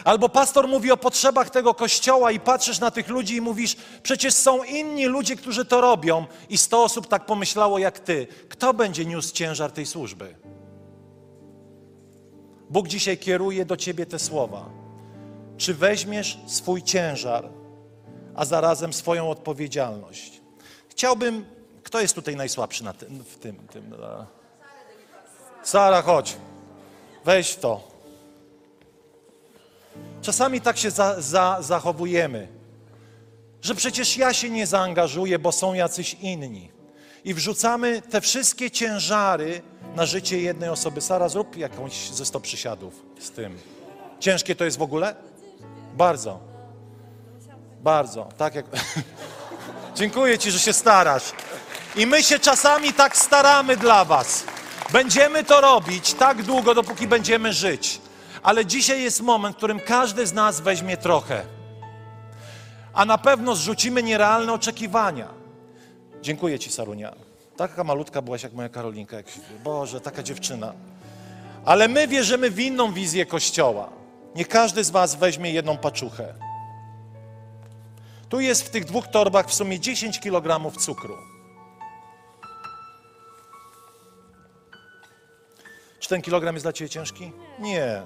Albo pastor mówi o potrzebach tego kościoła i patrzysz na tych ludzi i mówisz, przecież są inni ludzie, którzy to robią i 100 osób tak pomyślało jak ty. Kto będzie niósł ciężar tej służby? Bóg dzisiaj kieruje do ciebie te słowa. Czy weźmiesz swój ciężar, a zarazem swoją odpowiedzialność? Chciałbym, kto jest tutaj najsłabszy na tym, w tym? tym? Sara, chodź. Weź to. Czasami tak się za, za, zachowujemy, że przecież ja się nie zaangażuję, bo są jacyś inni. I wrzucamy te wszystkie ciężary na życie jednej osoby. Sara, zrób jakąś ze 100 przysiadów z tym. Ciężkie to jest w ogóle? Bardzo. Bardzo. Tak jak. Dziękuję Ci, że się starasz. I my się czasami tak staramy dla Was. Będziemy to robić tak długo, dopóki będziemy żyć. Ale dzisiaj jest moment, w którym każdy z nas weźmie trochę. A na pewno zrzucimy nierealne oczekiwania. Dziękuję Ci, Sarunia. Taka malutka byłaś jak moja Karolinka. Jak... Boże, taka dziewczyna. Ale my wierzymy w inną wizję Kościoła. Nie każdy z Was weźmie jedną paczuchę. Tu jest w tych dwóch torbach w sumie 10 kg cukru. Czy ten kilogram jest dla Ciebie ciężki? Nie.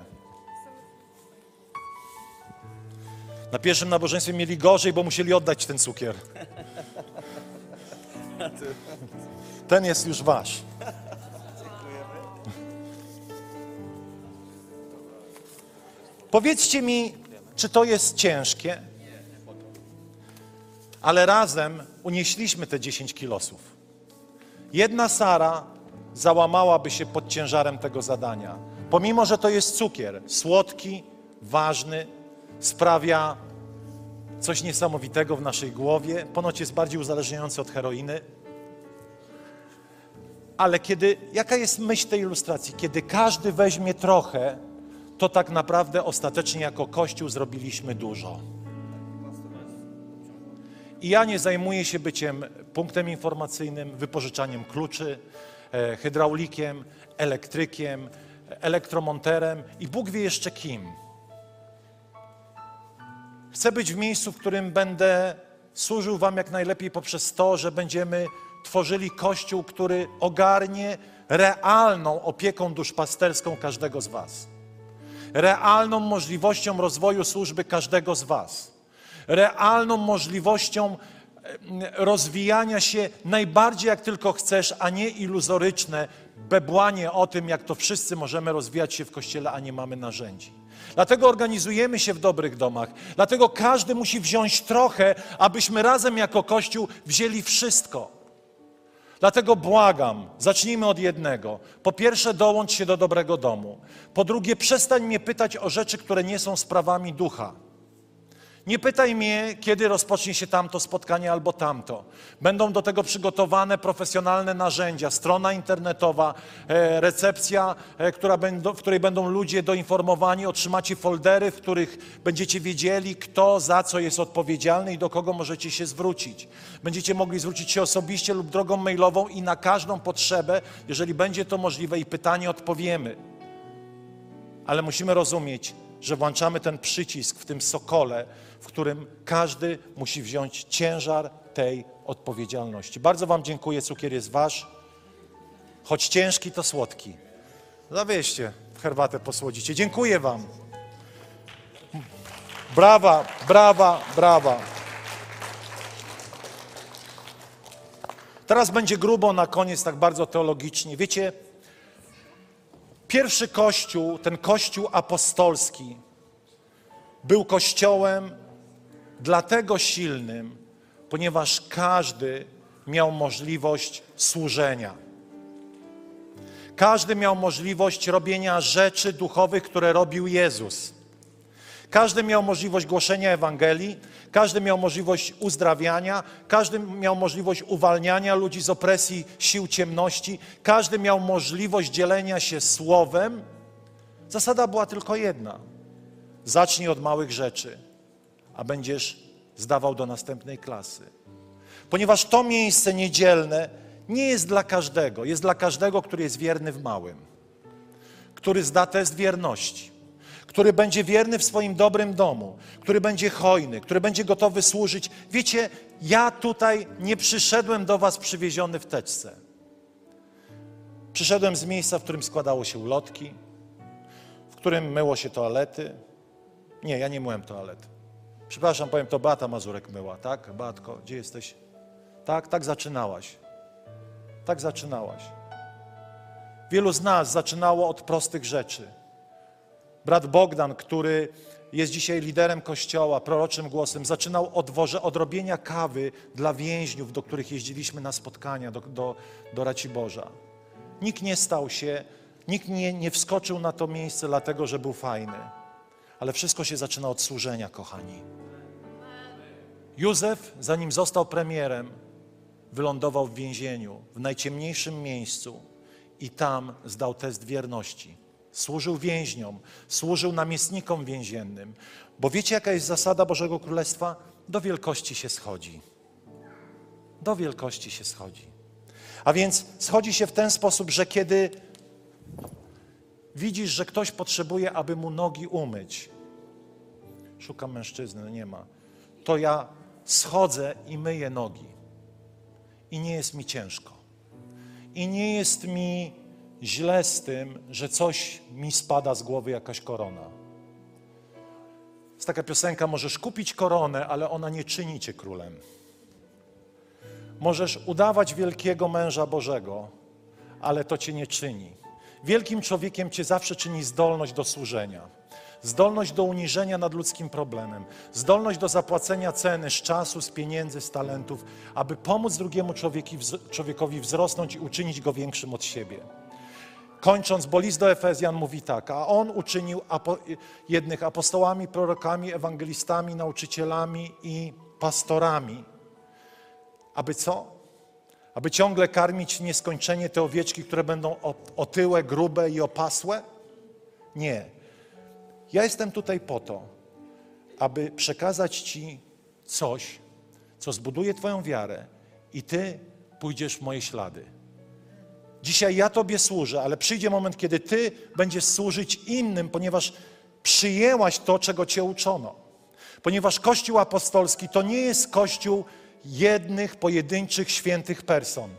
Na pierwszym nabożeństwie mieli gorzej, bo musieli oddać ten cukier. Ten jest już wasz. Powiedzcie mi, czy to jest ciężkie? Ale razem unieśliśmy te 10 kilosów. Jedna Sara załamałaby się pod ciężarem tego zadania. Pomimo, że to jest cukier, słodki, ważny, sprawia coś niesamowitego w naszej głowie, ponoć jest bardziej uzależniający od heroiny. Ale kiedy, jaka jest myśl tej ilustracji? Kiedy każdy weźmie trochę, to tak naprawdę ostatecznie jako Kościół zrobiliśmy dużo. I ja nie zajmuję się byciem punktem informacyjnym, wypożyczaniem kluczy, e, hydraulikiem, elektrykiem, elektromonterem i Bóg wie jeszcze kim. Chcę być w miejscu, w którym będę służył Wam jak najlepiej poprzez to, że będziemy tworzyli Kościół, który ogarnie realną opieką duszpasterską każdego z Was. Realną możliwością rozwoju służby każdego z Was. Realną możliwością rozwijania się najbardziej jak tylko chcesz, a nie iluzoryczne bebłanie o tym, jak to wszyscy możemy rozwijać się w Kościele, a nie mamy narzędzi. Dlatego organizujemy się w dobrych domach. Dlatego każdy musi wziąć trochę, abyśmy razem jako Kościół wzięli wszystko. Dlatego błagam, zacznijmy od jednego. Po pierwsze, dołącz się do dobrego domu. Po drugie, przestań mnie pytać o rzeczy, które nie są sprawami ducha. Nie pytaj mnie, kiedy rozpocznie się tamto spotkanie albo tamto. Będą do tego przygotowane profesjonalne narzędzia, strona internetowa, e, recepcja, e, w której będą ludzie doinformowani, otrzymacie foldery, w których będziecie wiedzieli, kto za co jest odpowiedzialny i do kogo możecie się zwrócić. Będziecie mogli zwrócić się osobiście lub drogą mailową i na każdą potrzebę, jeżeli będzie to możliwe i pytanie odpowiemy. Ale musimy rozumieć, że włączamy ten przycisk w tym sokole, w którym każdy musi wziąć ciężar tej odpowiedzialności. Bardzo Wam dziękuję, cukier jest Wasz. Choć ciężki, to słodki. Zawieźcie herbatę, posłodzicie. Dziękuję Wam. Brawa, brawa, brawa. Teraz będzie grubo na koniec, tak bardzo teologicznie. Wiecie, pierwszy kościół, ten kościół apostolski, był kościołem dlatego silnym, ponieważ każdy miał możliwość służenia. Każdy miał możliwość robienia rzeczy duchowych, które robił Jezus. Każdy miał możliwość głoszenia Ewangelii, każdy miał możliwość uzdrawiania, każdy miał możliwość uwalniania ludzi z opresji sił ciemności, każdy miał możliwość dzielenia się słowem. Zasada była tylko jedna: zacznij od małych rzeczy a będziesz zdawał do następnej klasy. Ponieważ to miejsce niedzielne nie jest dla każdego, jest dla każdego, który jest wierny w małym, który zda test wierności, który będzie wierny w swoim dobrym domu, który będzie hojny, który będzie gotowy służyć. Wiecie, ja tutaj nie przyszedłem do Was przywieziony w teczce. Przyszedłem z miejsca, w którym składało się ulotki, w którym myło się toalety. Nie, ja nie myłem toalety. Przepraszam, powiem, to Beata Mazurek myła, tak? Beatko, gdzie jesteś? Tak, tak zaczynałaś. Tak zaczynałaś. Wielu z nas zaczynało od prostych rzeczy. Brat Bogdan, który jest dzisiaj liderem kościoła, proroczym głosem, zaczynał od odrobienia kawy dla więźniów, do których jeździliśmy na spotkania, do, do, do Raciborza. Nikt nie stał się, nikt nie, nie wskoczył na to miejsce dlatego, że był fajny. Ale wszystko się zaczyna od służenia, kochani. Józef, zanim został premierem, wylądował w więzieniu, w najciemniejszym miejscu i tam zdał test wierności. Służył więźniom, służył namiestnikom więziennym. Bo wiecie, jaka jest zasada Bożego Królestwa? Do wielkości się schodzi. Do wielkości się schodzi. A więc schodzi się w ten sposób, że kiedy widzisz, że ktoś potrzebuje, aby mu nogi umyć, szukam mężczyzny, no nie ma, to ja schodzę i myję nogi. I nie jest mi ciężko. I nie jest mi źle z tym, że coś mi spada z głowy, jakaś korona. Jest taka piosenka, możesz kupić koronę, ale ona nie czyni cię królem. Możesz udawać wielkiego męża Bożego, ale to cię nie czyni. Wielkim człowiekiem cię zawsze czyni zdolność do służenia zdolność do uniżenia nad ludzkim problemem, zdolność do zapłacenia ceny z czasu, z pieniędzy, z talentów, aby pomóc drugiemu człowiekowi wzrosnąć i uczynić go większym od siebie. Kończąc, bo list do Efezjan mówi tak, a on uczynił apo jednych apostołami, prorokami, ewangelistami, nauczycielami i pastorami. Aby co? Aby ciągle karmić nieskończenie te owieczki, które będą otyłe, grube i opasłe? Nie ja jestem tutaj po to, aby przekazać Ci coś, co zbuduje Twoją wiarę i Ty pójdziesz w moje ślady. Dzisiaj ja Tobie służę, ale przyjdzie moment, kiedy Ty będziesz służyć innym, ponieważ przyjęłaś to, czego Cię uczono. Ponieważ Kościół apostolski to nie jest Kościół jednych, pojedynczych, świętych person.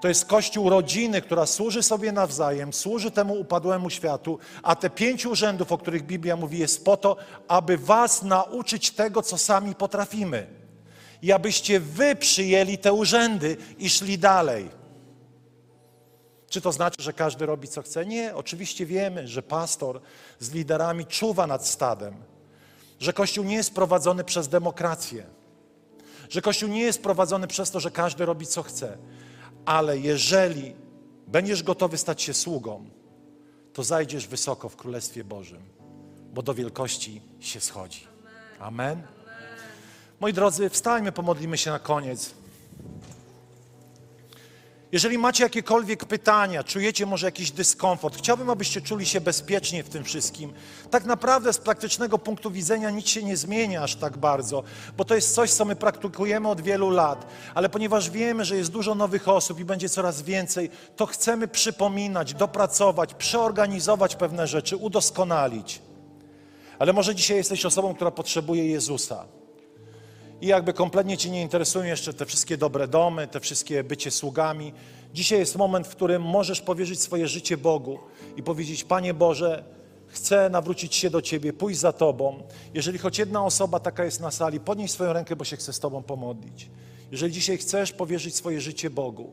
To jest Kościół rodziny, która służy sobie nawzajem, służy temu upadłemu światu, a te pięć urzędów, o których Biblia mówi, jest po to, aby was nauczyć tego, co sami potrafimy. I abyście wy przyjęli te urzędy i szli dalej. Czy to znaczy, że każdy robi co chce? Nie, oczywiście wiemy, że pastor z liderami czuwa nad stadem, że Kościół nie jest prowadzony przez demokrację, że Kościół nie jest prowadzony przez to, że każdy robi co chce. Ale jeżeli będziesz gotowy stać się sługą, to zajdziesz wysoko w Królestwie Bożym, bo do wielkości się schodzi. Amen. Moi drodzy, wstańmy, pomodlimy się na koniec. Jeżeli macie jakiekolwiek pytania, czujecie może jakiś dyskomfort, chciałbym, abyście czuli się bezpiecznie w tym wszystkim. Tak naprawdę z praktycznego punktu widzenia nic się nie zmienia aż tak bardzo, bo to jest coś, co my praktykujemy od wielu lat. Ale ponieważ wiemy, że jest dużo nowych osób i będzie coraz więcej, to chcemy przypominać, dopracować, przeorganizować pewne rzeczy, udoskonalić. Ale może dzisiaj jesteś osobą, która potrzebuje Jezusa i jakby kompletnie Cię nie interesują jeszcze te wszystkie dobre domy, te wszystkie bycie sługami. Dzisiaj jest moment, w którym możesz powierzyć swoje życie Bogu i powiedzieć: Panie Boże, chcę nawrócić się do Ciebie, pójść za Tobą. Jeżeli choć jedna osoba taka jest na sali, podnieś swoją rękę, bo się chcę z Tobą pomodlić. Jeżeli dzisiaj chcesz powierzyć swoje życie Bogu,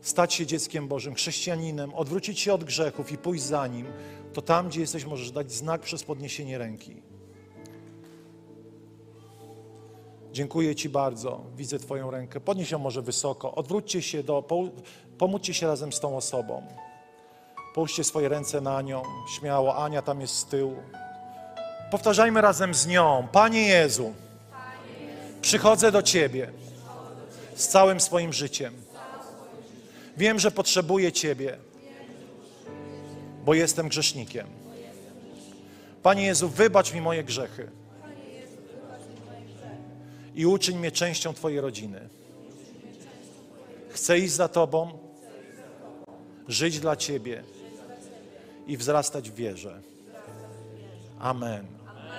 stać się dzieckiem Bożym, chrześcijaninem, odwrócić się od grzechów i pójść za Nim, to tam, gdzie jesteś, możesz dać znak przez podniesienie ręki. Dziękuję Ci bardzo. Widzę Twoją rękę. Podnieś ją może wysoko. Odwróćcie się do, po- pomódźcie się razem z tą osobą. Połóżcie swoje ręce na nią. Śmiało. Ania tam jest z tyłu. Powtarzajmy razem z nią. Panie Jezu, przychodzę do Ciebie z całym swoim życiem. Wiem, że potrzebuję Ciebie, bo jestem grzesznikiem. Panie Jezu, wybacz mi moje grzechy i uczyń mnie częścią Twojej rodziny. Chcę iść za Tobą, żyć dla Ciebie i wzrastać w wierze. Amen.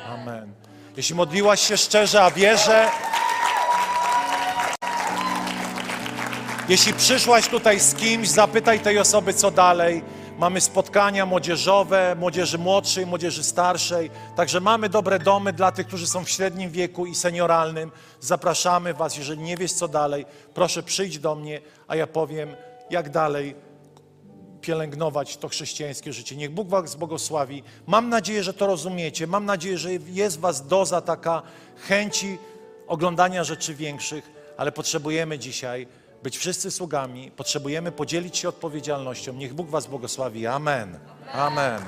Amen. Jeśli modliłaś się szczerze, a wierzę, jeśli przyszłaś tutaj z kimś, zapytaj tej osoby, co dalej. Mamy spotkania młodzieżowe, młodzieży młodszej, młodzieży starszej. Także mamy dobre domy dla tych, którzy są w średnim wieku i senioralnym. Zapraszamy Was, jeżeli nie wiesz co dalej, proszę przyjdź do mnie, a ja powiem, jak dalej pielęgnować to chrześcijańskie życie. Niech Bóg Was błogosławi. Mam nadzieję, że to rozumiecie. Mam nadzieję, że jest Was doza taka chęci oglądania rzeczy większych, ale potrzebujemy dzisiaj być wszyscy sługami, potrzebujemy podzielić się odpowiedzialnością. Niech Bóg Was błogosławi. Amen. Amen.